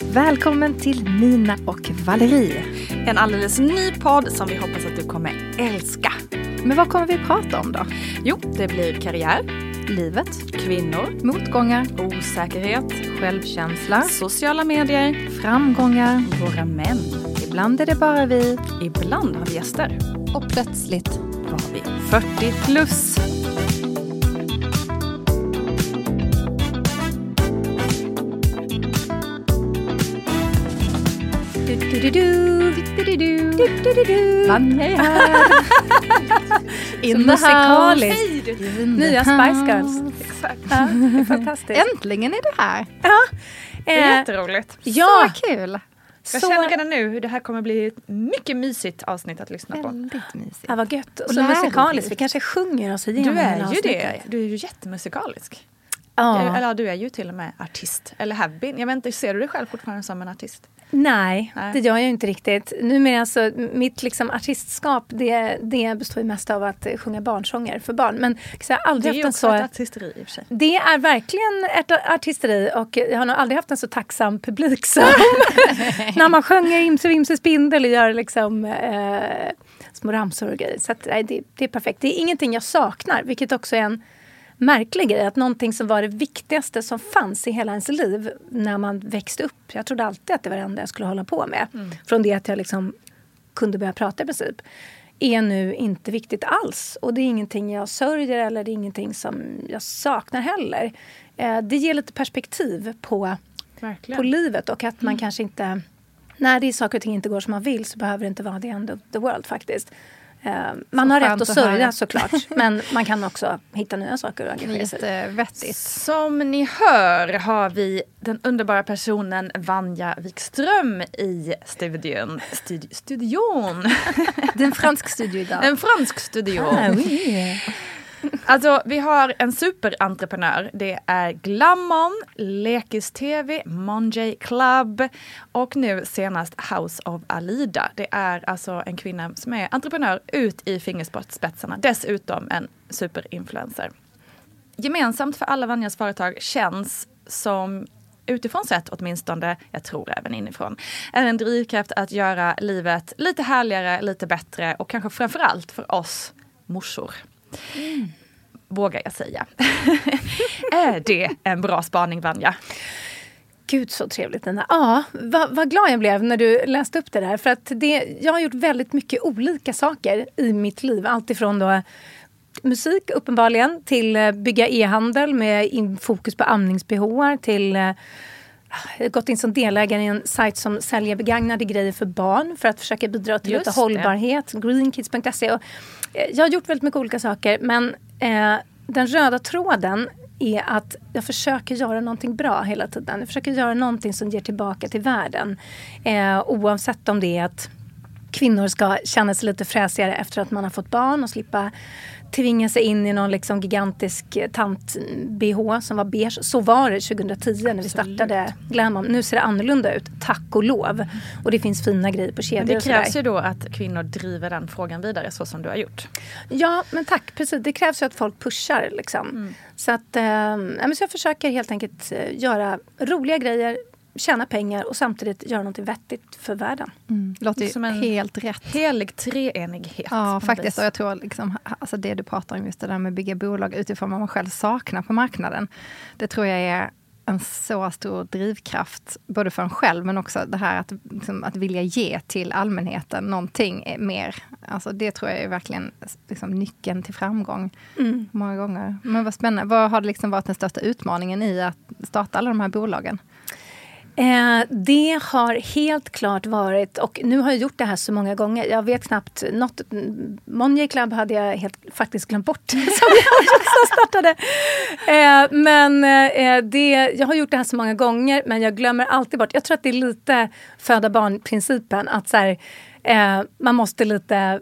Välkommen till Nina och Valerie. En alldeles ny podd som vi hoppas att du kommer älska. Men vad kommer vi prata om då? Jo, det blir karriär, Livet, kvinnor, motgångar, osäkerhet, självkänsla, sociala medier, framgångar. våra män. Ibland är det bara vi. Ibland har vi gäster. Och plötsligt Var vi 40 plus. Vanja är här. In the. Hej! Nya Spice Girls. Exakt. Ja, det är fantastiskt. Äntligen är det här! Det är Eh, jätteroligt. ja, Så kul! Jag så känner redan nu hur det här kommer bli ett mycket mysigt avsnitt att lyssna på. Väldigt mysigt. ja, vad gött. Och så musikaliskt. Vi kanske sjunger oss igenom Du är ju det. Du är ju jättemusikalisk. Ja. Eller ja, du är ju till och med artist. Eller have been. Jag vet inte, ser du dig själv fortfarande som en artist? Nej, Nej. det gör jag inte riktigt. Numera alltså, mitt liksom artistskap det, det består ju mest av att sjunga barnsånger för barn. Men så jag har Det aldrig är ju haft en också så... ett artisteri i och för sig. Det är verkligen ett artisteri och jag har nog aldrig haft en så tacksam publik som när man sjunger Imse Vimse Spindel och gör liksom eh, små ramsor och grejer. Så att, nej, det, det är perfekt. Det är ingenting jag saknar, vilket också är en märklig grej. Att någonting som var det viktigaste som fanns i hela ens liv när man växte upp. Jag trodde alltid att det var det enda jag skulle hålla på med. Från det att jag liksom kunde börja prata i princip är nu inte viktigt alls. Och det är ingenting jag sörjer eller det är ingenting som jag saknar heller. Eh, det ger lite perspektiv på, Verkligen. på livet och att man kanske inte... När det är saker och ting inte går som man vill så behöver det inte vara the end of the world faktiskt. Eh, man Så har rätt att sörja såklart men man kan också hitta nya saker att engagera sig i. Jättevettigt. Som ni hör har vi den underbara personen Vanja Wikström i studion. Studi- studion. Det är en fransk studio idag. En fransk studio. Ah, oui. Alltså vi har en superentreprenör. Det är Glammon, Lekis-TV, Monjay Club och nu senast House of Alida. Det är alltså en kvinna som är entreprenör ut i fingerspetsarna. Dessutom en superinfluencer. Gemensamt för alla Vanjas företag känns som utifrån sett åtminstone, jag tror även inifrån, är en drivkraft att göra livet lite härligare, lite bättre och kanske framförallt för oss morsor. Vågar jag säga. är det en bra spaning Vanja? Gud så trevligt Nina. Ja, vad, vad glad jag blev när du läste upp det där. För att det, jag har gjort väldigt mycket olika saker i mitt liv. Alltifrån då musik uppenbarligen till eh, bygga e-handel med fokus på amningsbehov till eh, gått in som delägare i en sajt som säljer begagnade grejer för barn för att försöka bidra till lite hållbarhet. Greenkids.se. Och, Eh, jag har gjort väldigt mycket olika saker men eh, den röda tråden är att jag försöker göra någonting bra hela tiden. Jag försöker göra någonting som ger tillbaka till världen. Eh, oavsett om det är att kvinnor ska känna sig lite fräsigare efter att man har fått barn och slippa tvinga sig in i någon liksom gigantisk tant-bh som var beige. Så var det 2010 när vi startade Glamom. Nu ser det annorlunda ut, tack och lov. Och det finns fina grejer på kedjor Men det krävs ju då att kvinnor driver den frågan vidare så som du har gjort. Ja, men tack. Precis. Det krävs ju att folk pushar. Liksom. Så, att, eh, så jag försöker helt enkelt eh, göra roliga grejer, tjäna pengar och samtidigt göra något vettigt för världen. Mm. Låter ju Som en- helt rätt. Helig treenighet. Ja, faktiskt. vis. Och jag tror liksom, alltså det du pratar om, just det där med att bygga bolag utifrån vad man själv saknar på marknaden. Det tror jag är en så stor drivkraft, både för en själv men också det här att, liksom, att vilja ge till allmänheten någonting mer. Alltså det tror jag är verkligen liksom, nyckeln till framgång många gånger. Men vad spännande. Vad har liksom varit den största utmaningen i att starta alla de här bolagen? Eh, det har helt klart varit, och nu har jag gjort det här så många gånger. Jag vet knappt något. Monje Club hade jag helt faktiskt glömt bort. som jag startade. Eh, men eh, det, jag har gjort det här så många gånger men jag glömmer alltid bort. Jag tror att det är lite föda barn-principen. Att så här, Eh, man måste lite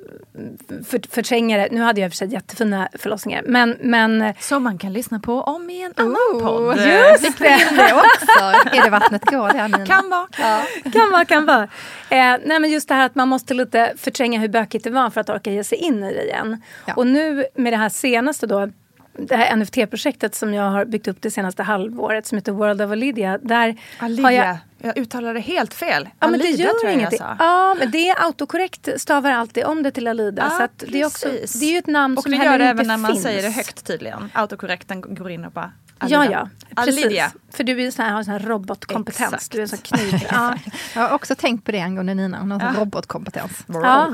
för, förtränga det. Nu hade jag för sig jättefina förlossningar. Men, men, Som man kan lyssna på om i en annan podd. Just det! det också. Är det vattnet går det Nina? Kan vara. Ja. kan vara, kan vara. Eh, nej men just det här att man måste lite förtränga hur bökigt det var för att orka ge sig in i det igen. Ja. Och nu med det här senaste då det här NFT-projektet som jag har byggt upp det senaste halvåret som heter World of Olivia. Där Alidia. har jag Jag uttalade helt fel. Ja, men det Alida, gör tror jag ingenting. Jag sa. Ja, men det är autokorrekt stavar alltid om det till Alida. Ja, så att det, är också, det är ju ett namn Och som det heller gör det inte även när man finns. säger det högt tydligen. Autokorrekten går in och bara Ja, Alida. ja. Precis. Alidia. För du är ju sån här, har en sån här robotkompetens. Exakt. Du är en sån kniv. Ja. Jag har också tänkt på det angående Nina, hon har en robotkompetens. Ja.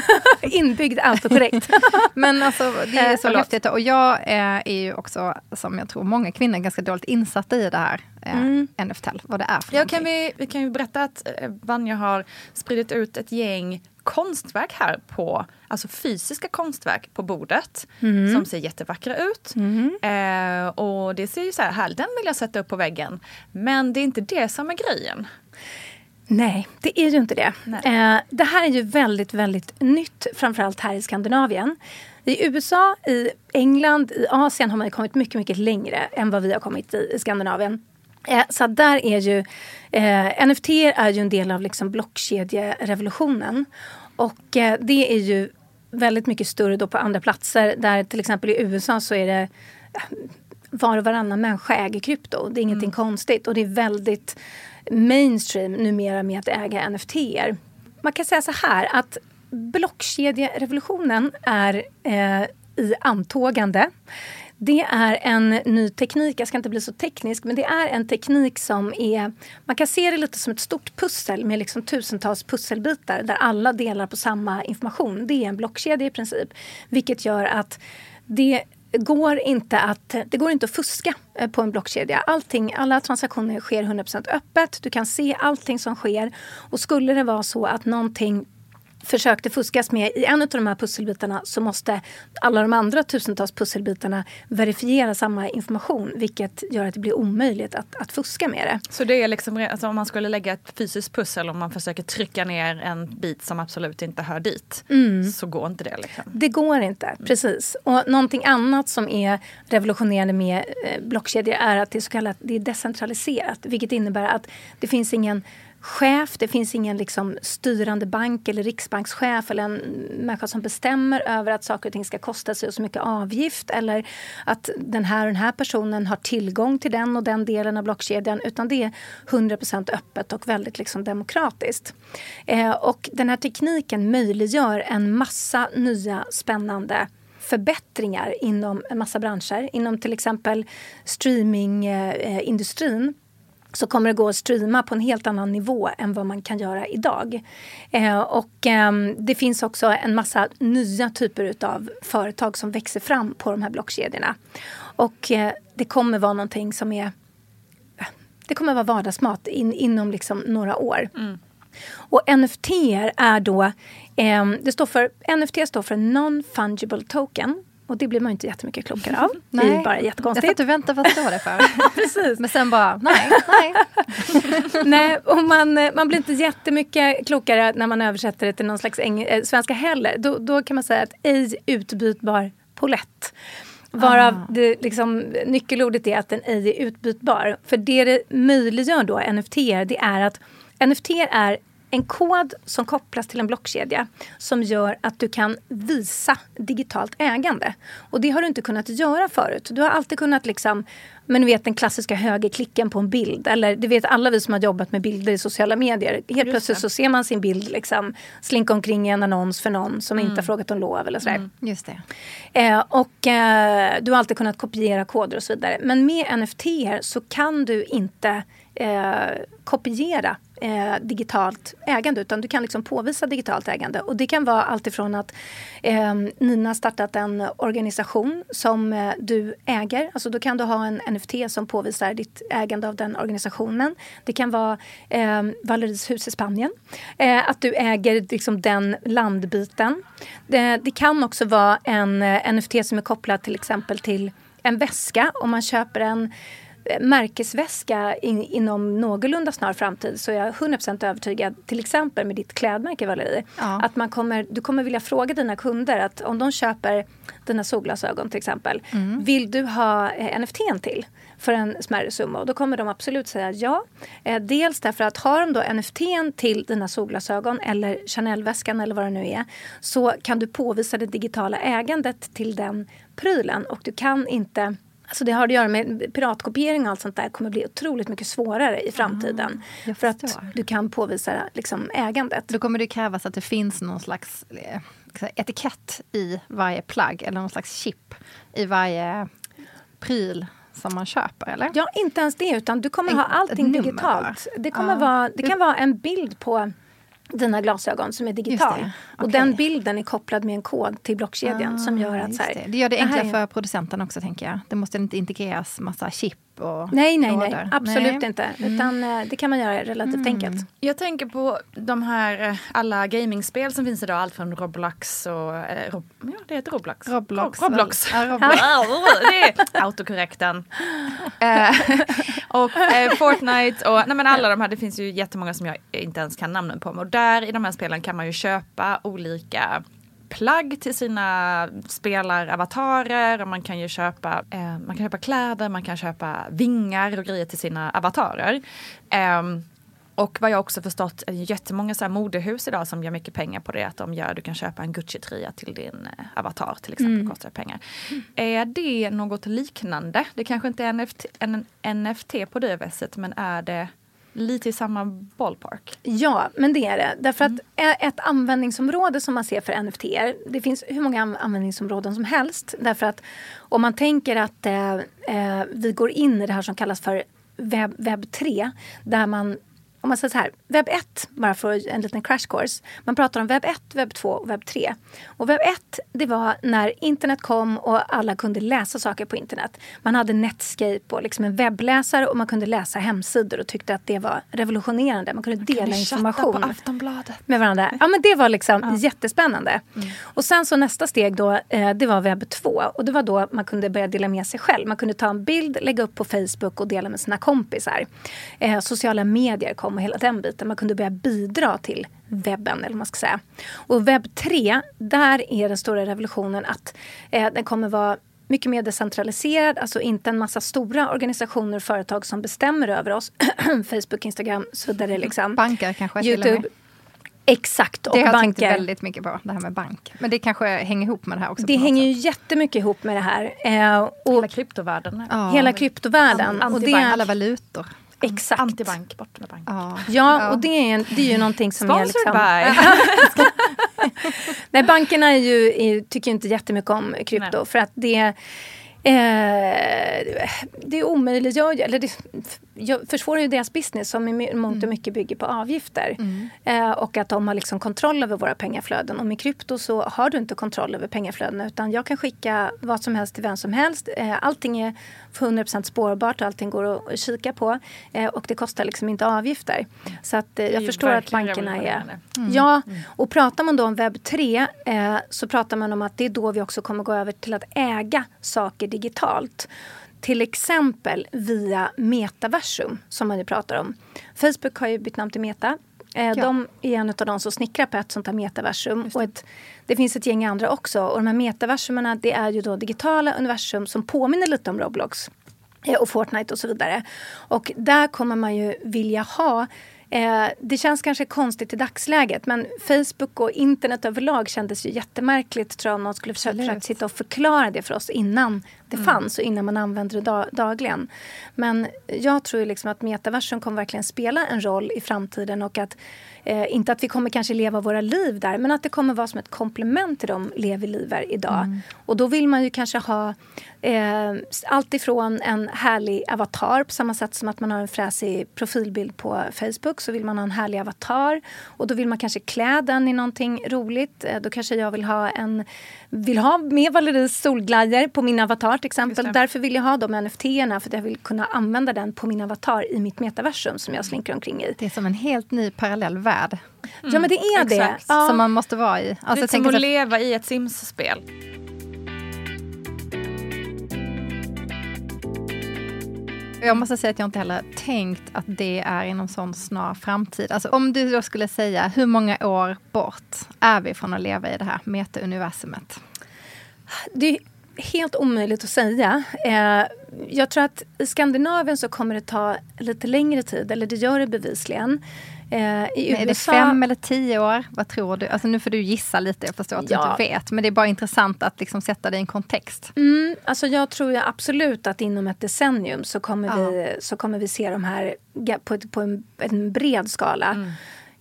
Inbyggd autokorrekt. Men alltså det är Eh, så förlåt. häftigt. Och jag eh, är ju också, som jag tror många kvinnor, ganska dåligt insatta i det här eh, Mm. NFT, vad det är för Ja, någonting. kan vi, vi kan ju berätta att eh, Vanja har spridit ut ett gäng konstverk här på, alltså fysiska konstverk på bordet Mm. som ser jättevackra ut. Eh, och det ser ju så här härligt, den vill jag sätta upp på väggen. Men det är inte det som är grejen. Nej, det är ju inte det. Eh, det här är ju väldigt, väldigt nytt, framförallt här i Skandinavien. I USA, i England, i Asien har man kommit mycket, mycket längre än vad vi har kommit i, i Skandinavien. Eh, så där är ju, eh, NFT är ju en del av liksom blockkedjerevolutionen. Och eh, det är ju väldigt mycket större då på andra platser. Där till exempel i USA så är det var och varannan människa äger krypto. Det är ingenting konstigt och det är väldigt mainstream numera med att äga NFT-er. Man kan säga så här att blockkedjerevolutionen är eh, i antågande. Det är en ny teknik, jag ska inte bli så teknisk, men det är en teknik som är... Man kan se det lite som ett stort pussel med liksom tusentals pusselbitar där alla delar på samma information. Det är en blockkedja i princip. Vilket gör att det går inte att, det går inte att fuska eh, på en blockkedja. Allting, alla transaktioner sker 100% öppet. Du kan se allting som sker. Och skulle det vara så att någonting försökte fuskas med i en av de här pusselbitarna så måste alla de andra tusentals pusselbitarna verifiera samma information vilket gör att det blir omöjligt att, att fuska med det. Så det är liksom, alltså om man skulle lägga ett fysiskt pussel om man försöker trycka ner en bit som absolut inte hör dit. Så går inte det. Liksom. Det går inte, precis. Och någonting annat som är revolutionerande med eh, blockkedjor är att det är så kallat det är decentraliserat. Vilket innebär att det finns ingen chef, det finns ingen liksom styrande bank eller riksbankschef eller en människa som bestämmer över att saker och ting ska kosta sig och så mycket avgift eller att den här och den här personen har tillgång till den och den delen av blockkedjan utan det är 100% öppet och väldigt liksom demokratiskt. Eh, och den här tekniken möjliggör en massa nya spännande förbättringar inom en massa branscher. Inom till exempel streamingindustrin så kommer det gå att streama på en helt annan nivå än vad man kan göra idag. Eh, och eh, det finns också en massa nya typer av företag som växer fram på de här blockkedjorna. Och eh, det kommer vara någonting som är det kommer vara vardagsmat in, inom liksom några år. Och NFT är då, eh, det står för, NFT står för Non-Fungible Token. Och det blir man inte jättemycket klokare av. Det är bara Jag jättekonstigt. satt och väntade vad står det för. Precis. Men sen bara, nej, nej. Nej, och man, eh, man blir inte jättemycket klokare när man översätter det till någon slags eng- eh, svenska heller. Då, då kan man säga att ej utbytbar polett. Varav Ah. det liksom, nyckelordet är att den ej är utbytbar. För det det möjliggör då, NFT, det är att NFT är en kod som kopplas till en blockkedja som gör att du kan visa digitalt ägande. Och det har du inte kunnat göra förut. Du har alltid kunnat liksom, men du vet den klassiska högerklicken på en bild. Eller det vet alla vi som har jobbat med bilder i sociala medier. Helt plötsligt så ser man sin bild liksom slinka omkring i en annons för någon som inte har frågat om lov eller sådär. Just det. Eh, och eh, du har alltid kunnat kopiera koder och så vidare. Men med NFT så kan du inte eh, kopiera eh, digitalt ägande utan du kan liksom påvisa digitalt ägande. Och det kan vara alltifrån att eh, Nina startat en organisation som eh, du äger. Alltså då kan du ha en NFT som påvisar ditt ägande av den organisationen. Det kan vara eh, Valeries hus i Spanien. Eh, att du äger liksom den landbiten. Det, det kan också vara en eh, NFT som är kopplad till exempel till en väska. Om man köper en märkesväska in, inom någorlunda snar framtid så är jag 100% övertygad, till exempel med ditt klädmärke Valerie, ja. att man kommer, du kommer vilja fråga dina kunder att om de köper dina solglasögon till exempel, mm. vill du ha eh, NFT till? för en smärre summa. Och då kommer de absolut säga ja. Eh, dels därför att har de då NFT till dina solglasögon eller Chanel-väskan eller vad det nu är så kan du påvisa det digitala ägandet till den prylen och du kan inte Alltså det har att göra med piratkopiering och allt sånt där kommer bli otroligt mycket svårare i framtiden. Mm, för att du kan påvisa liksom, ägandet. Då kommer det krävas att det finns någon slags eh, etikett i varje plagg eller någon slags chip i varje pryl som man köper, eller? Ja, inte ens det, utan du kommer en, ha allting digitalt. Det, kommer ja. vara, det kan vara en bild på dina glasögon som är digital. Okay. Och den bilden är kopplad med en kod till blockkedjan ah, som gör att... Så här, det. det. gör det enklare för producenten också tänker jag. Det måste inte integreras massa chip och Nej, nej, nej. Absolut nej. inte. Mm. Utan mm. det kan man göra relativt mm. enkelt. Jag tänker på de här eh, alla gamingspel som finns idag. Allt från Roblox och... Eh, Rob, ja, det heter Roblox. Roblox. Roblox. Ja, Roblox. det är autokorrekten. eh, och eh, Fortnite och nej, men alla de här. Det finns ju jättemånga som jag inte ens kan namnen på. Och där i de här spelen kan man ju köpa olika plagg till sina spelaravatarer och man kan ju köpa, eh, man kan köpa kläder, man kan köpa vingar och grejer till sina avatarer. Eh, och vad jag också förstått är jättemånga så här modehus idag som gör mycket pengar på det. Att de gör, du kan köpa en Gucci-tröja till din eh, avatar till exempel, mm. kostar pengar. Mm. Är det något liknande? Det kanske inte är NFT, en NFT på det viset men är det lite i samma ballpark? Ja, men det är det. Därför mm. att ett användningsområde som man ser för NFT, det finns hur många användningsområden som helst. Därför att om man tänker att eh, vi går in i det här som kallas för webb, webb 3, där man om man säger så här, webb 1, bara för en liten crash course. Man pratar om webb 1, webb 2 och webb 3. Och webb 1, det var när internet kom och alla kunde läsa saker på internet. Man hade Netscape och liksom en webbläsare och man kunde läsa hemsidor och tyckte att det var revolutionerande. Man kunde dela man information på Aftonbladet. med varandra. Ja, men det var liksom ja. jättespännande. Mm. Och sen så nästa steg då, eh, det var webb 2 och det var då man kunde börja dela med sig själv. Man kunde ta en bild, lägga upp på Facebook och dela med sina kompisar. Eh, sociala medier kom och hela den biten. Man kunde börja bidra till webben, eller man ska säga. Och webb 3, där är den stora revolutionen att eh, den kommer vara mycket mer decentraliserad, alltså inte en massa stora organisationer och företag som bestämmer över oss. Facebook, Instagram, så vidare. Liksom. Banker kanske Youtube. Exakt. Och det har jag tänkt väldigt mycket på, det här med bank. Men det kanske hänger ihop med det här också? Det hänger ju jättemycket ihop med det här. Eh, och hela kryptovärlden. Ja. Hela kryptovärlden. An och det är, alla valutor. Exakt. Antibank, bort med bank. Ja, ja, och det är, en, det är ju någonting som Sponsored är liksom... Nej, bankerna är ju, är, tycker inte jättemycket om krypto Nej. för att det Eh, det omöjliggör, eller det försvårar ju deras business som i mångt och mm. mycket bygger på avgifter. Mm. Eh, och att de har liksom kontroll över våra pengaflöden. Och med krypto så har du inte kontroll över pengaflödena utan jag kan skicka vad som helst till vem som helst. Eh, allting är 100% spårbart och allting går att kika på. Eh, och det kostar liksom inte avgifter. Så att, eh, jag förstår att bankerna är... Mm. Ja, mm. och pratar man då om webb 3 eh, så pratar man om att det är då vi också kommer gå över till att äga saker digitalt. Till exempel via metaversum som man ju pratar om. Facebook har ju bytt namn till Meta. Eh, ja. De är en av de som snickrar på ett sånt här metaversum. Och ett, det finns ett gäng andra också. Och de här metaversumerna det är ju då digitala universum som påminner lite om Roblox eh, och Fortnite och så vidare. Och där kommer man ju vilja ha Eh, det känns kanske konstigt i dagsläget men Facebook och internet överlag kändes ju jättemärkligt tror jag om någon skulle försöka sitta och förklara det för oss innan det fanns och innan man använde det da dagligen. Men jag tror liksom att metaversum kommer verkligen spela en roll i framtiden och att eh, inte att vi kommer kanske leva våra liv där men att det kommer vara som ett komplement till de liv vi lever idag. Mm. Och då vill man ju kanske ha eh, allt ifrån en härlig avatar på samma sätt som att man har en fräsig profilbild på Facebook så vill man ha en härlig avatar och då vill man kanske klä den i någonting roligt. Eh, då kanske jag vill ha en vill ha med Valeries solglajjor på min avatar till exempel. Därför vill jag ha de NFT-erna för att jag vill kunna använda den på min avatar i mitt metaversum som jag slinker omkring i. Det är som en helt ny parallell värld. Ja men det är det. exakt. Ja. Som man måste vara i. Alltså, Lite jag som att leva i ett Sims-spel. Jag måste säga att jag inte heller tänkt att det är inom sån snar framtid. Alltså om du då skulle säga, hur många år bort är vi från att leva i det här meta-universumet? Det är helt omöjligt att säga. Eh, jag tror att i Skandinavien så kommer det ta lite längre tid, eller det gör det bevisligen. Eh, I Men är det USA, fem eller tio år? Vad tror du? Alltså nu får du gissa lite, jag förstår att Ja. du inte vet. Men det är bara intressant att liksom sätta det i en kontext. Mm, alltså jag tror ju absolut att inom ett decennium så kommer, Ja. vi, så kommer vi se de här på, ett, på en, en bred skala. Mm.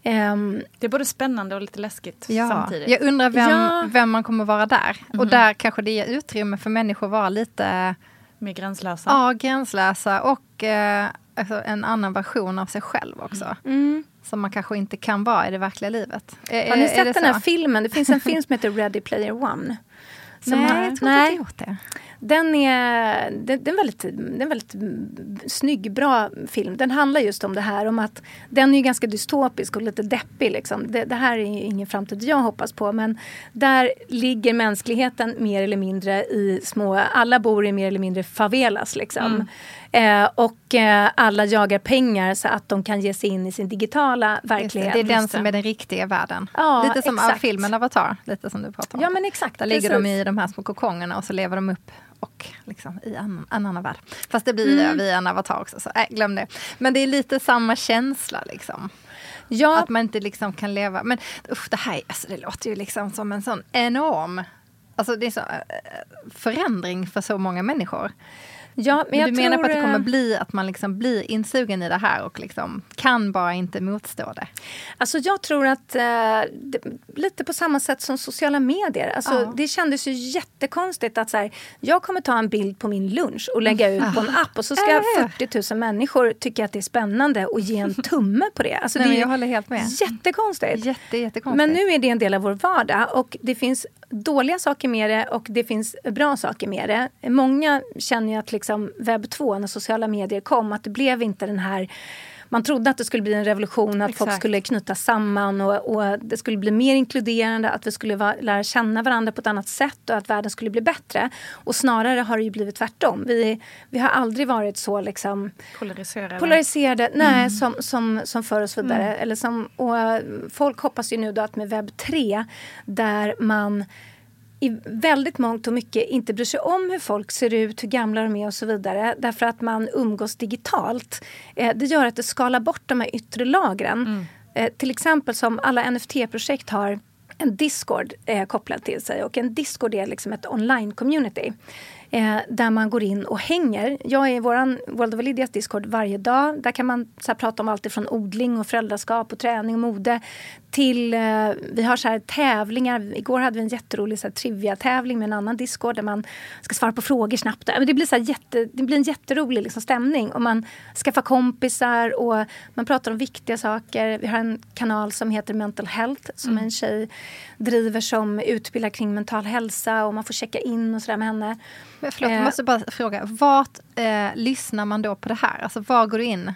Ehm, Det är både spännande och lite läskigt Ja. samtidigt. Jag undrar vem, Ja. vem man kommer vara där. Och där kanske det ger utrymme för människor att vara lite Mer gränslösa. ja, gränslösa och eh, alltså en annan version av sig själv också. mm. Som man kanske inte kan vara i det verkliga livet. Är, Har ni är- är det sett den här filmen? Det finns en film som heter Ready Player One. Nej, har- jag tror inte jag har gjort det. Den är, det, det är väldigt, det är väldigt snygg, bra film. Den handlar just om det här. Om att den är ju ganska dystopisk och lite deppig. Liksom. Det, det här är ju ingen framtid jag hoppas på. Men där ligger mänskligheten mer eller mindre i små... Alla bor i mer eller mindre favelas. Liksom. Eh, och eh, alla jagar pengar så att de kan ge sig in i sin digitala det, verklighet. det är den som är den riktiga världen. Ja, lite som exakt. filmen Avatar, lite som du pratar om. Ja men exakt. Där ligger precis. de i de här små kokongerna och så lever de upp och liksom i en, en annan värld. Fast det blir mm. via en avatar också, så äh, glöm det. Men det är lite samma känsla liksom. Ja, Att man inte liksom kan leva. Men usch, det här alltså, det låter ju liksom som en sån enorm Alltså det är så, äh, förändring för så många människor. Ja, men Men du menar på att det kommer eh, bli att man liksom blir insugen i det här och liksom kan bara inte motstå det. Alltså jag tror att eh, det, lite på samma sätt som sociala medier. Alltså Ja. Det kändes ju jättekonstigt att så här, jag kommer ta en bild på min lunch och lägga ut på en app och så ska Äh. 40 000 människor tycka att det är spännande och ge en tumme på det. Alltså Nej, det är jag håller helt med. jättekonstigt. Jätte, jättekonstigt. Men nu är det en del av vår vardag och det finns dåliga saker med det och det finns bra saker med det. Många känner ju att liksom webb 2, när sociala medier kom, att det blev inte den här man trodde att det skulle bli en revolution, att folk Exakt. skulle knytas samman och, och det skulle bli mer inkluderande, att vi skulle va, lära känna varandra på ett annat sätt och att världen skulle bli bättre. Och snarare har det ju blivit tvärtom. Vi, vi har aldrig varit så liksom Polariserade. polariserade, nej, som, som, som för så vidare. Eller som, och folk hoppas ju nu då att med webb 3 där man i väldigt mångt och mycket inte bryr sig om hur folk ser ut, hur gamla de är och så vidare. Därför att man umgås digitalt. Eh, det gör att det skalar bort de här yttre lagren. Eh, till exempel som alla NFT-projekt har en Discord eh, kopplad till sig och en Discord är liksom ett online-community. Eh, där man går in och hänger. Jag är i våran World of Lydias Discord varje dag. Där kan man så här, prata om allt från odling och föräldraskap och träning och mode till eh, vi har så här tävlingar. Igår hade vi en jätterolig så här, trivia-tävling med en annan Discord där man ska svara på frågor snabbt. Det, blir så jätte, det blir en jätterolig liksom, stämning och man skaffar kompisar och man pratar om viktiga saker. Vi har en kanal som heter Mental Health som en tjej driver som utbildar kring mental hälsa och man får checka in och sådär med henne. Men förlåt, jag Eh. måste bara fråga. Vart eh, lyssnar man då på det här? Alltså var går du in?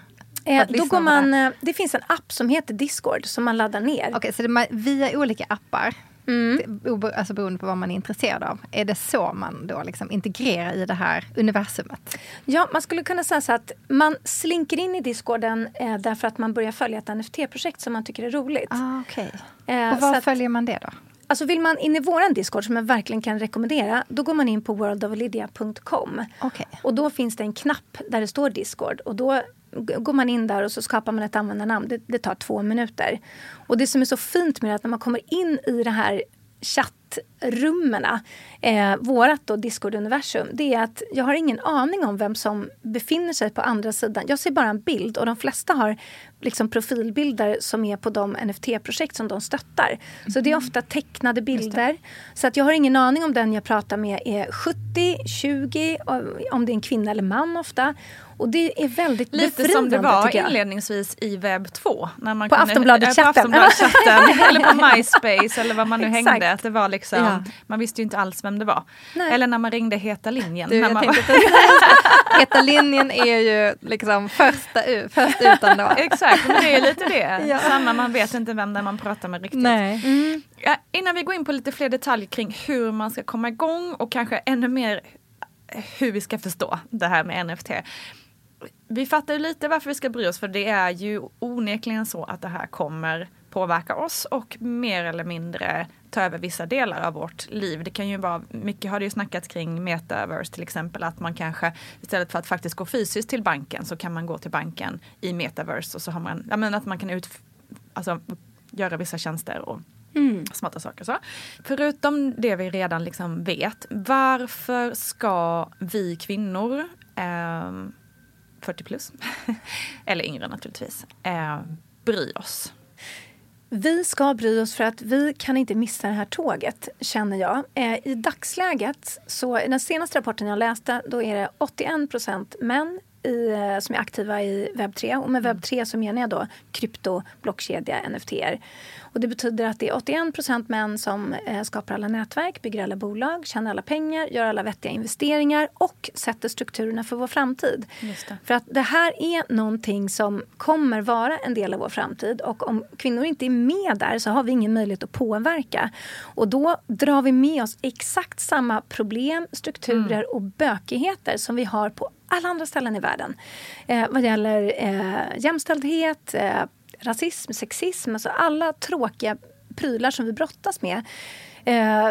Eh, då går man, det? eh, det finns en app som heter Discord som man laddar ner. Okej, så det via olika appar, Mm. alltså beroende på vad man är intresserad av, är det så man då liksom integrerar i det här universumet? Ja, man skulle kunna säga så att man slinker in i Discorden eh, därför att man börjar följa ett NFT-projekt som man tycker är roligt. Ah, okay. Eh, Och var att- följer man det då? Alltså vill man in i våran Discord som jag verkligen kan rekommendera, då går man in på worldoflydia.com. Okej. Och då finns det en knapp där det står Discord. Och då går man in där och så skapar man ett användarnamn. Det, det tar två minuter. Och det som är så fint med det är att när man kommer in i det här chatt chattrummen, eh, vårat då Discord-universum, det är att jag har ingen aning om vem som befinner sig på andra sidan. Jag ser bara en bild och de flesta har liksom profilbilder som är på de NFT-projekt som de stöttar. Så det är ofta tecknade bilder. Så att jag har ingen aning om den jag pratar med är 70, 20, om det är en kvinna eller man ofta. Och det är väldigt Lite som det var inledningsvis i webb 2. När man på Aftonbladet-chatten. eller på MySpace eller vad man nu hängde. Att det var liksom, ja. Man visste ju inte alls vem det var. Nej. Eller när man ringde Heta linjen. Du, man heta linjen är ju liksom första ut, först ut ändå. Exakt, men det är lite det. Ja. Samma, man vet inte vem det man pratar med riktigt. Mm. Ja, innan vi går in på lite fler detaljer kring hur man ska komma igång och kanske ännu mer hur vi ska förstå det här med NFT vi fattar ju lite varför vi ska bry oss för det är ju onekligen så att det här kommer påverka oss och mer eller mindre ta över vissa delar av vårt liv. Det kan ju vara, mycket har det ju snackats kring metaverse till exempel, att man kanske istället för att faktiskt gå fysiskt till banken så kan man gå till banken i metaverse och så har man, jag menar att man kan ut, alltså, göra vissa tjänster och Mm. smarta saker. Så. Förutom det vi redan liksom vet, varför ska vi kvinnor eh, 40 plus, eller yngre naturligtvis, eh, bry oss? Vi ska bry oss för att vi kan inte missa det här tåget, känner jag. Eh, I dagsläget, så i den senaste rapporten jag läste, då är det 81 procent män i, eh, som är aktiva i webb 3. Och med webb 3 så menar jag då krypto, blockkedja, NFT. Och det betyder att det är 81% män som eh, skapar alla nätverk, bygger alla bolag, tjänar alla pengar, gör alla vettiga investeringar och sätter strukturerna för vår framtid. För att det här är någonting som kommer vara en del av vår framtid och om kvinnor inte är med där så har vi ingen möjlighet att påverka. Och då drar vi med oss exakt samma problem, strukturer mm. och bökigheter som vi har på alla andra ställen i världen. Eh, vad gäller eh, jämställdhet, eh, rasism, sexism, alltså alla tråkiga prylar som vi brottas med eh,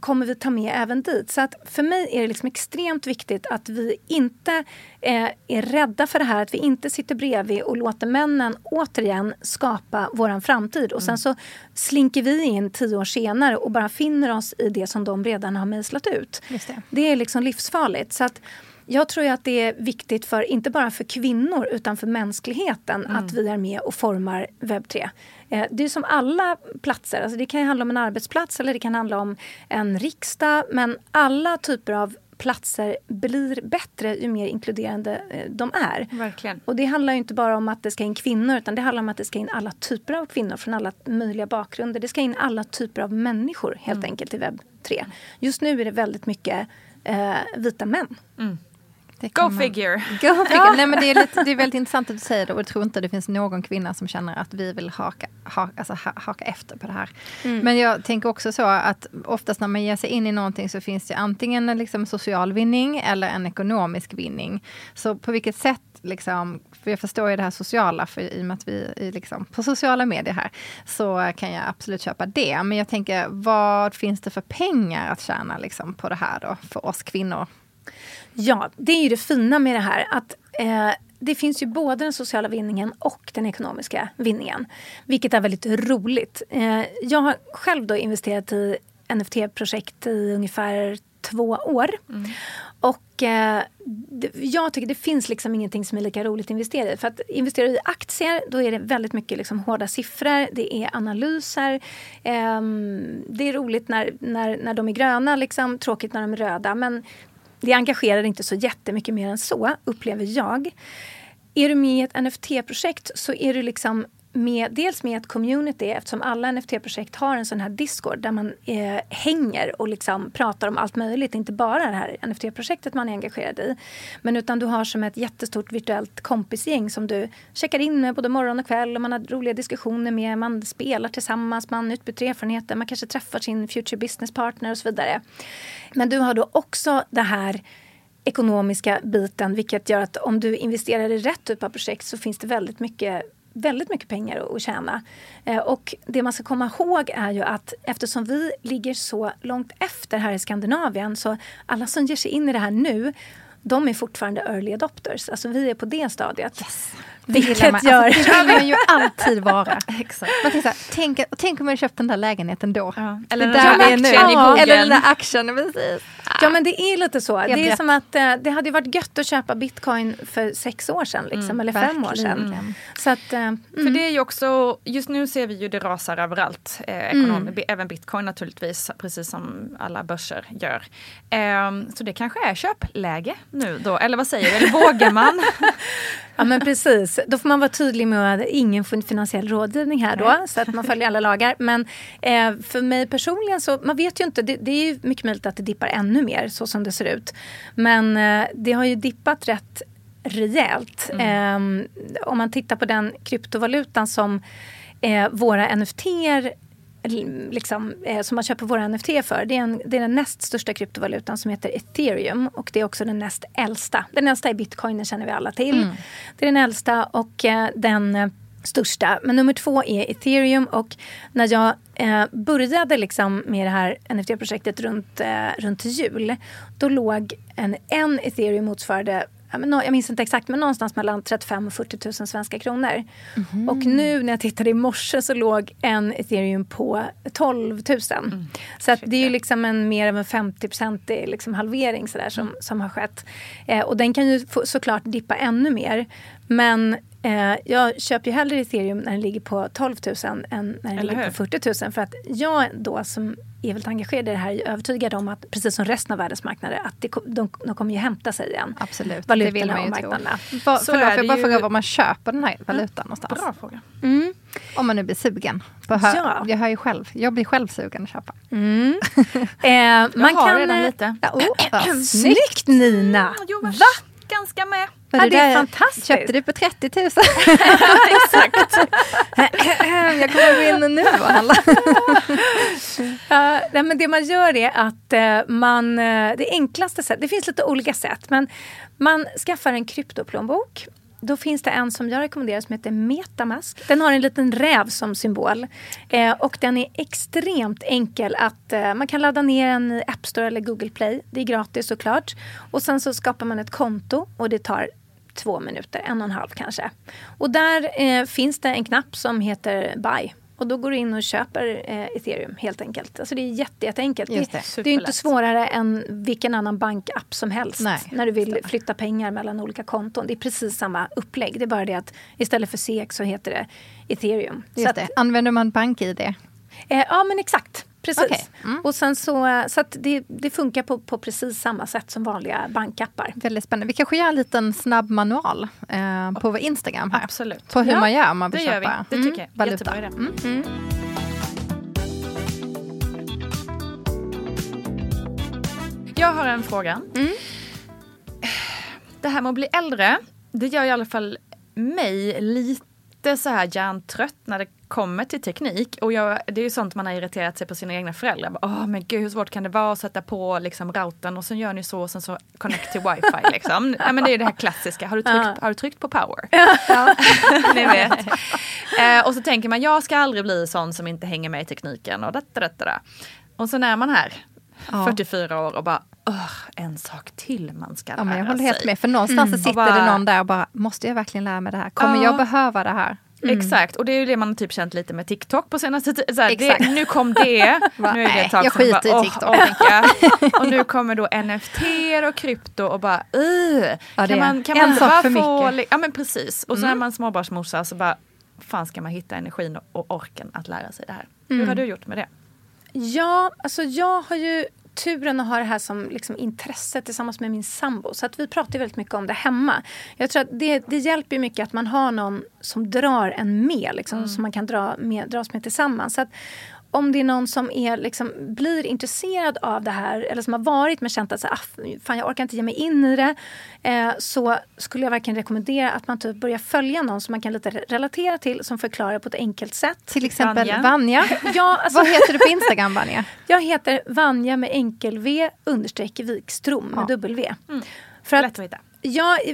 kommer vi ta med även dit. Så att för mig är det liksom extremt viktigt att vi inte eh, är rädda för det här, att vi inte sitter bredvid och låter männen återigen skapa vår framtid. Och sen mm. så slinker vi in tio år senare och bara finner oss i det som de redan har mejslat ut. Det. det. är liksom livsfarligt. Så att, jag tror att det är viktigt för, inte bara för kvinnor utan för mänskligheten mm. att vi är med och formar webb 3. Eh, det är som alla platser, alltså det kan handla om en arbetsplats eller det kan handla om en riksdag men alla typer av platser blir bättre ju mer inkluderande eh, de är. Verkligen. Och det handlar inte bara om att det ska in kvinnor utan det handlar om att det ska in alla typer av kvinnor från alla möjliga bakgrunder. Det ska in alla typer av människor helt mm. enkelt i webb 3. Just nu är det väldigt mycket eh, vita män. Mm. Go figure. Go figure. Nej, men det, är lite, det är väldigt intressant att du säger det och jag tror inte det finns någon kvinna som känner att vi vill haka, ha, alltså, ha, haka efter på det här. Mm. Men jag tänker också så att oftast när man ger sig in i någonting så finns det antingen en liksom, social vinning eller en ekonomisk vinning. Så på vilket sätt Liksom, för jag förstår ju det här sociala, för i och med att vi är liksom på sociala medier här, så kan jag absolut köpa det. Men jag tänker, vad finns det för pengar att tjäna liksom, på det här då, för oss kvinnor? Ja, det är ju det fina med det här. att eh, det finns ju både den sociala vinningen och den ekonomiska vinningen. Vilket är väldigt roligt. Eh, jag har själv då investerat i NFT-projekt i ungefär två år. Mm. Och eh, jag tycker det finns liksom ingenting som är lika roligt att investera i. För att investera i aktier, då är det väldigt mycket liksom hårda siffror, det är analyser. Eh, det är roligt när, när, när de är gröna, liksom, tråkigt när de är röda. Men det engagerar inte så jättemycket mer än så, upplever jag. Är du med i ett NFT-projekt så är du liksom med, dels med ett community eftersom alla NFT-projekt har en sån här Discord där man eh, hänger och liksom pratar om allt möjligt. Inte bara det här NFT-projektet man är engagerad i. Men utan du har som ett jättestort virtuellt kompisgäng som du checkar in med både morgon och kväll. Och man har roliga diskussioner med, man spelar tillsammans, man utbyter erfarenheter, man kanske träffar sin future business partner och så vidare. Men du har då också det här ekonomiska biten vilket gör att om du investerar i rätt typ av projekt så finns det väldigt mycket väldigt mycket pengar att tjäna. Eh, och det man ska komma ihåg är ju att eftersom vi ligger så långt efter här i Skandinavien så alla som ger sig in i det här nu de är fortfarande early adopters. Alltså vi är på det stadiet. Yes. Det Vilket man. gör- Alltså, det vill man ju alltid vara. Exakt. Man tänker så här, tänk, tänk om jag köpt den där lägenheten då. Ja. Eller det den där vi är nu. boken. Eller den där aktien, precis. Ja men det är lite så. Det är rätt. som att eh, det hade varit gött att köpa bitcoin för sex år sedan liksom, eller fem år sedan. verkligen. Så att, eh, För det är ju också, just nu ser vi ju det rasar överallt. Eh, ekonom, Mm. Även bitcoin naturligtvis, precis som alla börser gör. Ehm, så det kanske är köpläge nu då, eller vad säger du? Eller vågar man? Ja men precis, då får man vara tydlig med att ingen finansiell rådgivning här då, så att man följer alla lagar. Men eh, för mig personligen så, man vet ju inte, det, det är ju mycket möjligt att det dippar ännu mer så som det ser ut. Men eh, det har ju dippat rätt rejält. Eh, om man tittar på den kryptovalutan som eh, våra NFT liksom, eh, som man köper våra NFT för. Det är, en, det är den näst största kryptovalutan som heter ethereum och det är också den näst äldsta. Den äldsta är bitcoin, det känner vi alla till. Det är den äldsta och eh, den eh, största. Men nummer två är ethereum och när jag eh, började liksom med det här NFT-projektet runt, eh, runt jul då låg en, en ethereum motsvarade nå- jag minns inte exakt, men någonstans mellan 35 och 40 000 svenska kronor. Och nu när jag tittade i morse så låg en ethereum på 12 000. Så att det är ju liksom en mer än en 50-procentig liksom halvering sådär, som, som har skett. Eh, och den kan ju få, såklart dippa ännu mer. Men eh, jag köper ju hellre ethereum när den ligger på 12 000 än när den Eller ligger hur? på 40 000. För att jag då som är väldigt engagerad i det här är övertygad om att precis som resten av världens marknader att det, de, de kommer ju hämta sig igen. Absolut, Valutorna det vill man ju och tro. Va, Så förlåt, får jag bara ju- fråga var man köper den här valutan någonstans? Bra fråga. Om man nu blir sugen. På hö- Ja. Jag hör ju själv, jag blir själv sugen att köpa. Mm. Eh, man har kan, redan eh, lite. Ja, oh, vad snyggt. Snyggt Nina! Jo, men Va? Ganska med. Var Ja, det är där- fantastiskt. Köpte du på 30 000? Exakt. jag kommer gå in nu och handla. Ja, nej, men det man gör är att eh, man, eh, det enklaste sättet, det finns lite olika sätt, men man skaffar en kryptoplånbok. Då finns det en som jag rekommenderar som heter Metamask. Den har en liten räv som symbol. Eh, och den är extremt enkel att... Eh, man kan ladda ner den i App Store eller Google Play. Det är gratis såklart. Och sen så skapar man ett konto och det tar två minuter, en och en halv kanske. Och där eh, finns det en knapp som heter Buy. Och då går du in och köper eh, ethereum helt enkelt. Alltså det är jätte, jätteenkelt. Just det, det. det är inte svårare än vilken annan bankapp som helst. Nej, när du vill flytta pengar mellan olika konton. Det är precis samma upplägg. Det är bara det att istället för SEK så heter det ethereum. så Just att, det. Använder man BankID? eh, ja men exakt. Precis. Okej. Mm. Och sen så, så det, det funkar på, på precis samma sätt som vanliga bankappar. Väldigt spännande. Vi kanske gör en liten snabb manual eh, på vår Instagram här. Absolut. På hur Ja, man gör om man vill gör vi. köpa Det mm, tycker jag. valuta. Jättebra idé. Mm. Jag har en fråga. Det här med att bli äldre, det gör i alla fall mig lite så här hjärntrött när det kommer till teknik. Och jag, det är ju sånt man har irriterat sig på sina egna föräldrar. Åh men gud hur svårt kan det vara att sätta på liksom routern och sen gör ni så och sen så connect till wifi liksom. ja, men det är det här klassiska, har du tryckt, har du tryckt på power? Ni vet. Eh, och så tänker man, jag ska aldrig bli sån som inte hänger med i tekniken och detta, detta. Och så är man här, Ja. 44 år och bara, "Åh, en sak till man ska Ja, men jag lära håller helt sig." med. För någonstans så sitter bara- det någon där och bara, måste jag verkligen lära mig det här? Kommer Ja. jag behöva det här? Exakt, och det är ju det man typ känt lite med TikTok på senaste tiden. Nu kom det, Va, nu är det ett tag jag skiter i bara, TikTok. åh, orka. Och nu kommer då NFT och krypto och bara uh, Ja, kan man, kan en man sak för få, mycket. Ja men precis, och så är man småbarnsmorsa så bara fan ska man hitta energin och orken att lära sig det här. Hur har du gjort med det? Ja, alltså jag har ju turen att ha det här som liksom intresse tillsammans med min sambo. Så att vi pratar väldigt mycket om det hemma. Jag tror att det, det hjälper mycket att man har någon som drar en med, liksom, som man kan dra med, dras med tillsammans. Så att om det är någon som är, liksom, blir intresserad av det här eller som har varit men känt att så, ah, fan, jag orkar inte ge mig in i det. Eh, så skulle jag verkligen rekommendera att man typ börjar följa någon som man kan lite relatera till som förklarar på ett enkelt sätt. Till exempel Vanja. Vanja. Ja, alltså, Vad heter du på Instagram Vanja? jag heter Vanja med enkel V understreck Wikström med Ja. W. För Lätt att, att hitta. Ja, i,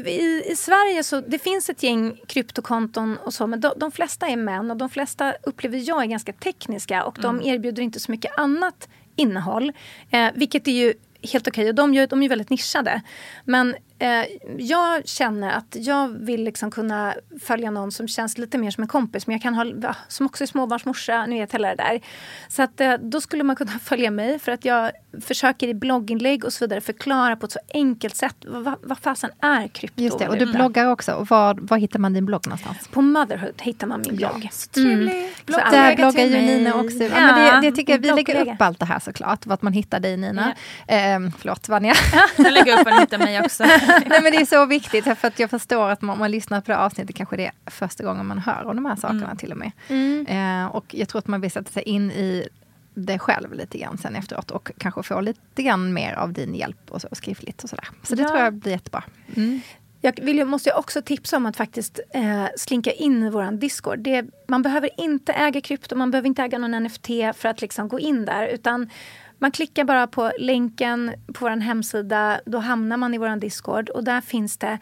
i, Sverige så det finns ett gäng kryptokonton och så men de, de flesta är män och de flesta upplever jag är ganska tekniska och de erbjuder inte så mycket annat innehåll. Eh, vilket är ju helt okej och de, gör, de är väldigt nischade. Men eh, jag känner att jag vill liksom kunna följa någon som känns lite mer som en kompis, men jag kan ha, som också är småbarnsmorsa, ni vet hela det där. Så att eh, då skulle man kunna följa mig för att jag försöker i blogginlägg och så vidare förklara på ett så enkelt sätt vad, vad fasen är krypto. Just det, och du bloggar också. Och var, var hittar man din blogg någonstans? På Motherhood hittar man min blogg. Ja, så trevligt. Mm. Blogg, där bloggar ju Nina också. Ja, ja, men det, det tycker jag, vi lägger upp allt det här såklart, vart man hittar dig Nina. Ja. Ehm, förlåt Vanja. jag lägger upp var ni hittar mig också. Nej men det är så viktigt, för att jag förstår att man, man lyssnar på det avsnittet, kanske det är första gången man hör om de här sakerna mm. till och med. Mm. Ehm, och jag tror att man vill sätta sig in i det själv lite grann sen efteråt och kanske få lite grann mer av din hjälp och så, skriftligt och sådär. Så det ja. tror jag blir jättebra. Mm. Jag vill, måste jag också tipsa om att faktiskt eh, slinka in i vår Discord. Det, man behöver inte äga krypto, man behöver inte äga någon NFT för att liksom gå in där. Utan man klickar bara på länken på vår hemsida, då hamnar man i vår Discord och där finns det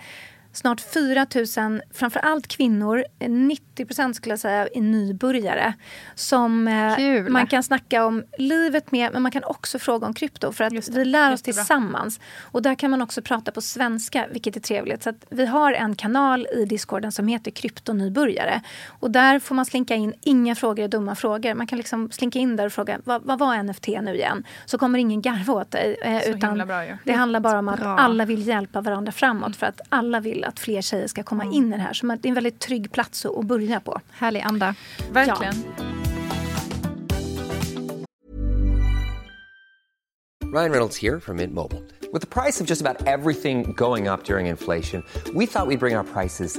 snart 4 000, framförallt kvinnor, 90% skulle jag säga, är nybörjare. Som eh, man kan snacka om livet med, men man kan också fråga om krypto. För att vi lär oss tillsammans. Och där kan man också prata på svenska, vilket är trevligt. Så vi har en kanal i discorden som heter Kryptonybörjare. Och där får man slinka in, inga frågor är dumma frågor. Man kan liksom slinka in där och fråga, vad, vad var NFT nu igen? Så kommer ingen garva åt dig. Eh, utan bra, det handlar bara om att bra. alla vill hjälpa varandra framåt. För att alla vill att fler tjejer ska komma in i det här. Så det är en väldigt trygg plats att börja på. Härlig anda. Verkligen. Ja. Ryan Reynolds here from Mint Mobile. With the price of just about everything going up during inflation, we thought we'd bring our prices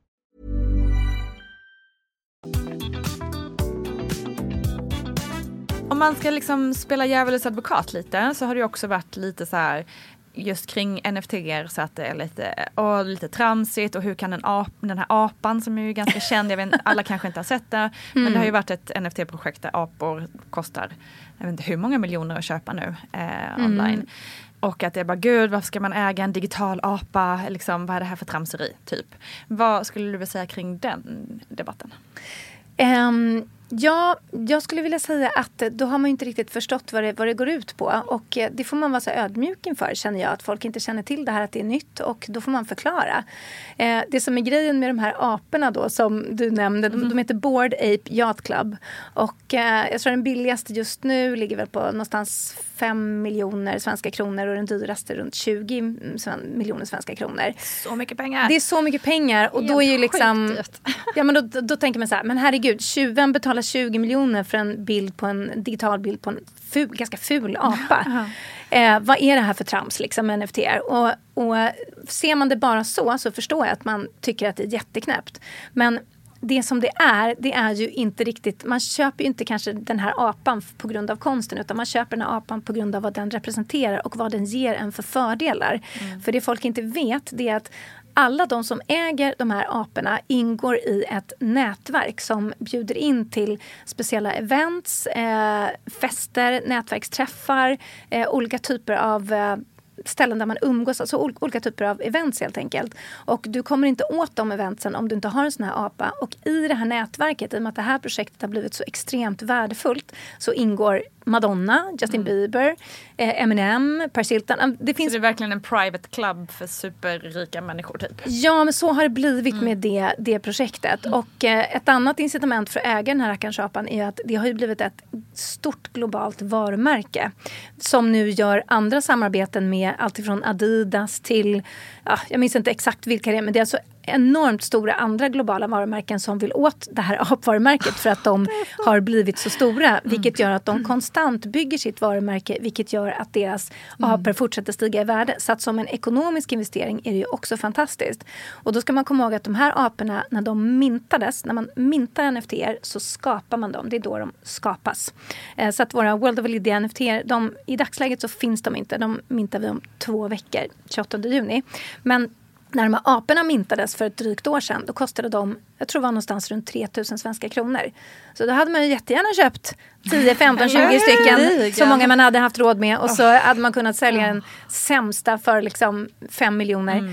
Om man ska liksom spela djävulens advokat lite så har det också varit lite så här just kring NFT så att det är lite, åh, lite tramsigt och hur kan en ap, den här apan som är ju ganska känd, jag vet, alla kanske inte har sett det, mm. men det har ju varit ett NFT-projekt där apor kostar, jag vet inte hur många miljoner att köpa nu eh, mm. online. Mm. Och att det är bara, gud varför ska man äga en digital apa, liksom, vad är det här för tramseri? Typ. Vad skulle du vilja säga kring den debatten? Um Ja, jag skulle vilja säga att då har man inte riktigt förstått vad det, vad det går ut på. Och eh, det får man vara så ödmjuk inför känner jag. Att folk inte känner till det här att det är nytt och då får man förklara. Eh, det som är grejen med de här aporna då som du nämnde. Mm. De, de heter Board Ape Yacht Club. Och eh, jag tror den billigaste just nu ligger väl på någonstans 5 miljoner svenska kronor och den dyraste runt 20 miljoner svenska kronor. Så mycket pengar! Det är så mycket pengar och då är ju liksom... Ja men då, då tänker man så här, men herregud, tjuven betalar 20 miljoner för en bild på en digital bild på en ful, ganska ful apa. Eh, vad är det här för trams liksom med NFT? Och, och ser man det bara så så förstår jag att man tycker att det är jätteknäppt. Men det som det är, det är ju inte riktigt, man köper ju inte kanske den här apan på grund av konsten utan man köper den här apan på grund av vad den representerar och vad den ger en för fördelar. Mm. För det folk inte vet det är att alla de som äger de här aporna ingår i ett nätverk som bjuder in till speciella events, eh, fester, nätverksträffar, eh, olika typer av eh, ställen där man umgås, alltså olika typer av events helt enkelt. Och du kommer inte åt de eventsen om du inte har en sån här apa. Och i det här nätverket, i och med att det här projektet har blivit så extremt värdefullt, så ingår Madonna, Justin mm. Bieber, eh, Eminem, Paris Hilton. Det finns... Så det är verkligen en private club för superrika människor? Typ. Ja, men så har det blivit mm. med det, det projektet. Mm. Och eh, ett annat incitament för att äga den här rackarns apan är att det har ju blivit ett stort globalt varumärke som nu gör andra samarbeten med alltifrån Adidas till, ja, jag minns inte exakt vilka det är, men det är alltså enormt stora andra globala varumärken som vill åt det här apvarumärket för att de har blivit så stora. Vilket gör att de konstant bygger sitt varumärke vilket gör att deras apor fortsätter stiga i värde. Så att som en ekonomisk investering är det ju också fantastiskt. Och då ska man komma ihåg att de här aporna, när de myntades, när man myntar NFT så skapar man dem. Det är då de skapas. Eh, så att våra World of Lydia NFT, de, i dagsläget så finns de inte. De myntar vi om två veckor, 28 juni. Men när de här aporna myntades för ett drygt år sedan, då kostade de, jag tror det var någonstans runt 3000 svenska kronor. Så då hade man ju jättegärna köpt 10, 15, 20 stycken, så många man hade haft råd med. Och så hade man kunnat sälja den sämsta för liksom 5 miljoner.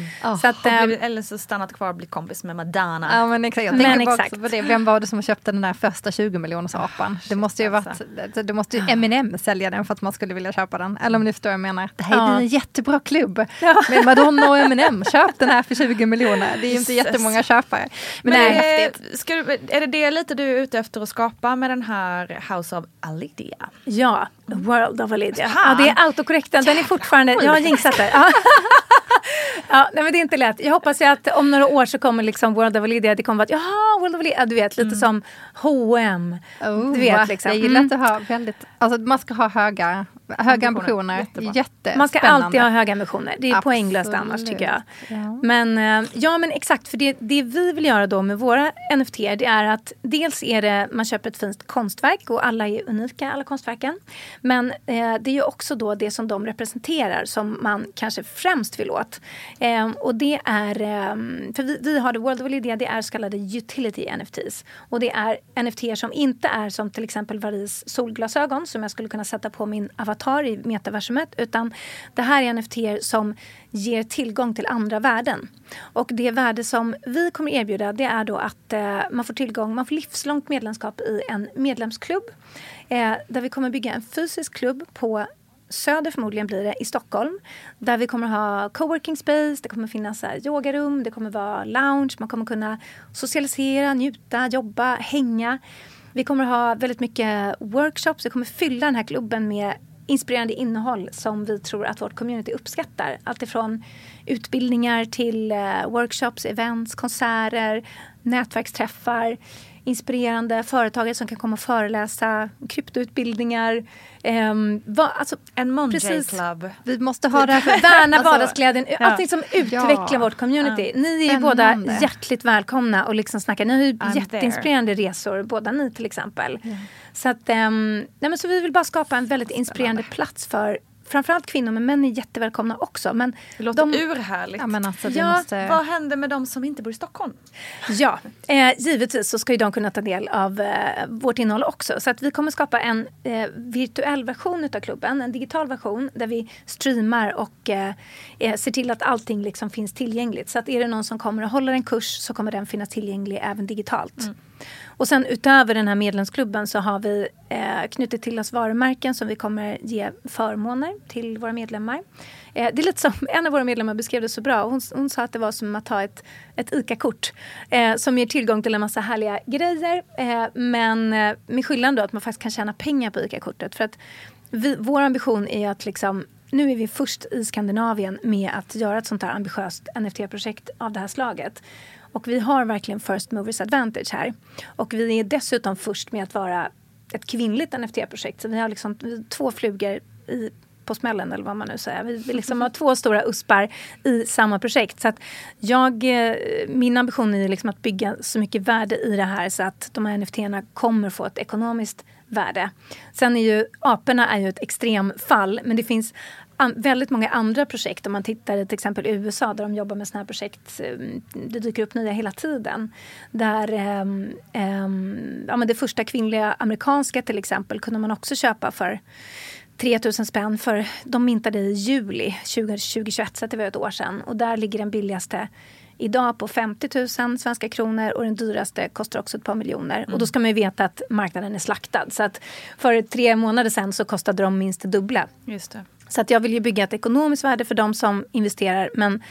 Så att, Och eh, blivit- Eller så stannat kvar och blivit kompis med Madonna. Ja men exakt, jag Men exakt. på det. Vem var det som köpte den där första 20 miljoners apan? Det måste ju alltså. varit, det måste ju Eminem sälja den för att man skulle vilja köpa den. Eller om ni förstår vad jag menar. Det här Ja. är en jättebra klubb med Madonna och Eminem. Köp den här för 20 miljoner. Det är ju inte jättemånga köpare. Men, Men det, häftigt. du, är det det lite du är ute efter att skapa med den här House of Alidia? Ja, World of. Fan. Ja, det är autokorrekten. Den är fortfarande... Jag har jinxat det. Ja. ja, nej, men det är inte lätt. Jag hoppas ju att om några år så kommer liksom World of Lydia. Det kommer vara att jaha, World of Lydia. Du vet, lite som H&M. Oh, du vet, liksom. Jag gillar Mm. att ha väldigt, alltså man ska ha höga, höga ambitioner. Jättebra. Jättespännande. Man ska alltid ha höga ambitioner. Det är Absolut. poänglöst annars tycker jag. Ja. Men eh, ja men exakt, för det, det vi vill göra då med våra NFT det är att dels är det, man köper ett fint konstverk och alla är unika, alla konstverken. Men eh, det är ju också då det som de representerar som man kanske främst vill åt. Eh, och det är, eh, för vi, vi har det, World of Idea, det är så kallade utility NFTs. Och det är NFT som inte är som till exempel Varis solglasögon som jag skulle kunna sätta på min avatar i metaversumet. Utan det här är NFT som ger tillgång till andra värden. Och det värde som vi kommer erbjuda det är då att eh, man får tillgång, man får livslångt medlemskap i en medlemsklubb. Eh, där vi kommer bygga en fysisk klubb på Söder förmodligen blir det i Stockholm. Där vi kommer ha coworking space, det kommer finnas här yogarum, det kommer vara lounge, man kommer kunna socialisera, njuta, jobba, hänga. Vi kommer ha väldigt mycket workshops, vi kommer fylla den här klubben med inspirerande innehåll som vi tror att vårt community uppskattar. Allt ifrån utbildningar till eh, workshops, events, konserter, nätverksträffar, inspirerande företagare som kan komma och föreläsa, kryptoutbildningar. ehm, va, alltså, En Monjay Precis. Club. Vi måste ha det här för Värna Alltså, vardagsglädjen, allting som utvecklar Ja. vårt community. Ni är ju båda hjärtligt välkomna och liksom snacka. Ni har ju I'm jätteinspirerande resor, båda ni till exempel. Så, att, ehm, nej men så vi vill bara skapa en väldigt inspirerande plats för framförallt kvinnor, men män är jättevälkomna också. Men Det låter de, urhärligt. Ja, men alltså, Ja, måste... Vad händer med de som inte bor i Stockholm? Ja, eh, givetvis så ska ju de kunna ta del av eh, vårt innehåll också. Så att vi kommer skapa en eh, virtuell version utav klubben, en digital version där vi streamar och eh, eh, ser till att allting liksom finns tillgängligt. Så att är det någon som kommer och håller en kurs så kommer den finnas tillgänglig även digitalt. Och sen utöver den här medlemsklubben så har vi eh, knutit till oss varumärken som vi kommer ge förmåner till våra medlemmar. Eh, det är lite som en av våra medlemmar beskrev det så bra. Hon, hon sa att det var som att ta ett, ett ICA-kort eh, som ger tillgång till en massa härliga grejer. Eh, men eh, med skillnaden då att man faktiskt kan tjäna pengar på ICA-kortet. För att vi, vår ambition är att liksom nu är vi först i Skandinavien med att göra ett sånt här ambitiöst NFT-projekt av det här slaget. Och vi har verkligen first movers advantage här. Och vi är dessutom först med att vara ett kvinnligt NFT-projekt. Så vi har liksom två flugor i, på smällen eller vad man nu säger. Vi, liksom har två stora uspar i samma projekt. Så att jag, eh, min ambition är liksom att bygga så mycket värde i det här så att de här NFT-erna kommer få ett ekonomiskt värde. Sen är ju aporna är ju ett extremfall men det finns väldigt många andra projekt. Om man tittar i till exempel USA där de jobbar med sådana här projekt. Eh, det dyker upp nya hela tiden. Där ehm, ehm, ja, men det första kvinnliga amerikanska till exempel kunde man också köpa för 3000 spänn för de myntade i juli 20, 2021 så det var ett år sedan. Och där ligger den billigaste idag på 50 000 svenska kronor och den dyraste kostar också ett par miljoner. Och då ska man ju veta att marknaden är slaktad. Så att för tre månader sedan så kostade de minst det dubbla. Just det. Så att jag vill ju bygga ett ekonomiskt värde för de som investerar. Men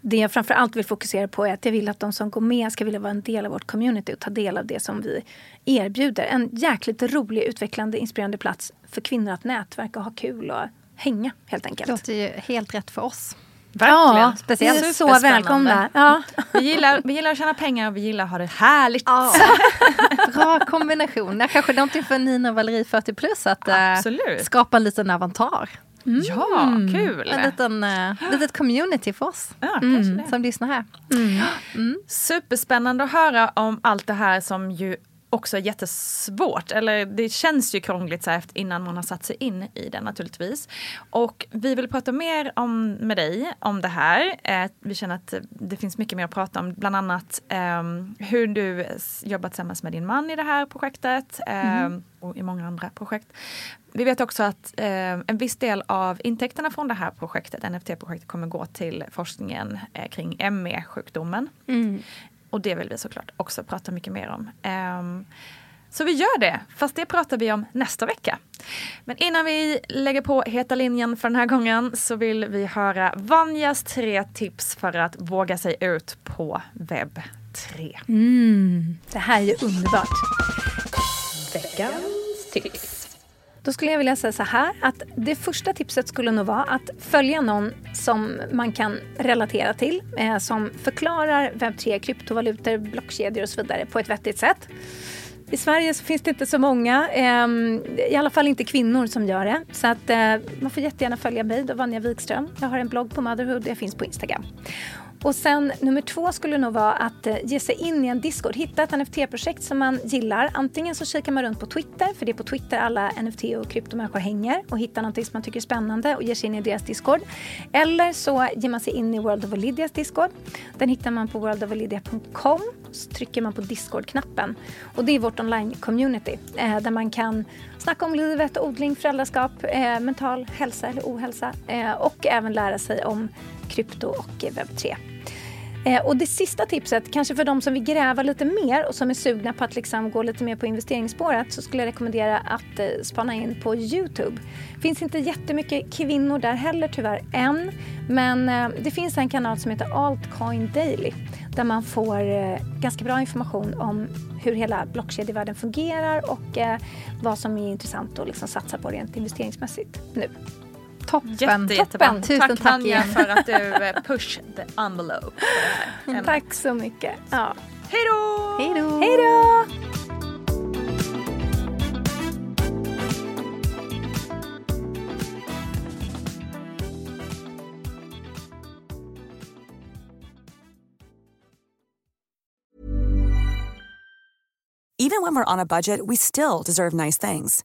det jag framför allt vill fokusera på är att jag vill att de som går med ska vilja vara en del av vårt community och ta del av det som vi erbjuder. En jäkligt rolig, utvecklande, inspirerande plats för kvinnor att nätverka och ha kul och hänga helt Det enkelt. låter ju helt rätt för oss. Verkligen. Ja, speciellt. Så Superspännande. välkomna. Ja. Vi, gillar, vi gillar att tjäna pengar och vi gillar att ha det härligt. Bra kombination. Ja, kanske någonting för Nina och Valerie 40 plus att Absolut. skapa en liten avantar. Ja, kul. En liten, uh, litet community för oss Ja, det. som lyssnar här. Superspännande att höra om allt det här som ju också jättesvårt. Eller det känns ju krångligt så här innan man har satt sig in i det naturligtvis. Och vi vill prata mer om, med dig om det här. Eh, vi känner att det finns mycket mer att prata om. Bland annat ehm, hur du jobbar tillsammans med din man i det här projektet. ehm, Och i många andra projekt. Vi vet också att eh, en viss del av intäkterna från det här projektet, NFT-projektet, kommer gå till forskningen eh, kring ME-sjukdomen. Och det vill vi såklart också prata mycket mer om. Ehm, så vi gör det, fast det pratar vi om nästa vecka. Men innan vi lägger på heta linjen för den här gången så vill vi höra Vanjas tre tips för att våga sig ut på webb 3. Det här är ju underbart. Veckans tips. Då skulle jag vilja säga så här att det första tipset skulle nog vara att följa någon som man kan relatera till. Eh, som förklarar webb3, kryptovalutor, blockkedjor och så vidare på ett vettigt sätt. I Sverige så finns det inte så många, eh, i alla fall inte kvinnor som gör det. Så att eh, man får jättegärna följa mig, då Vanja Wikström. Jag har en blogg på Motherhood, jag finns på Instagram. Och sen nummer två skulle nog vara att eh, ge sig in i en Discord. Hitta ett NFT-projekt som man gillar. Antingen så kikar man runt på Twitter, för det är på Twitter alla NFT och kryptomänniskor hänger och hittar någonting som man tycker är spännande och ger sig in i deras Discord. Eller så ger man sig in i World of Olydias Discord. Den hittar man på worldofolydia.com. Så trycker man på Discord-knappen. Och det är vårt online-community eh, där man kan snacka om livet, odling, föräldraskap, eh, mental hälsa eller ohälsa eh, och även lära sig om krypto och webb 3. Eh, och det sista tipset, kanske för de som vill gräva lite mer och som är sugna på att liksom gå lite mer på investeringsspåret så skulle jag rekommendera att eh, spana in på Youtube. Det finns inte jättemycket kvinnor där heller tyvärr än. Men eh, det finns en kanal som heter Altcoin Daily där man får ganska bra information om hur hela blockkedjevärlden fungerar och vad som är intressant att liksom satsa på rent investeringsmässigt nu. Toppen. Jätte, jättebra. Tusen tack tack Tanja igen. för att du eh, push the envelope. Tack så mycket. Ja. Hej då! Hej då! Hej då! Even when we're on a budget, we still deserve nice things.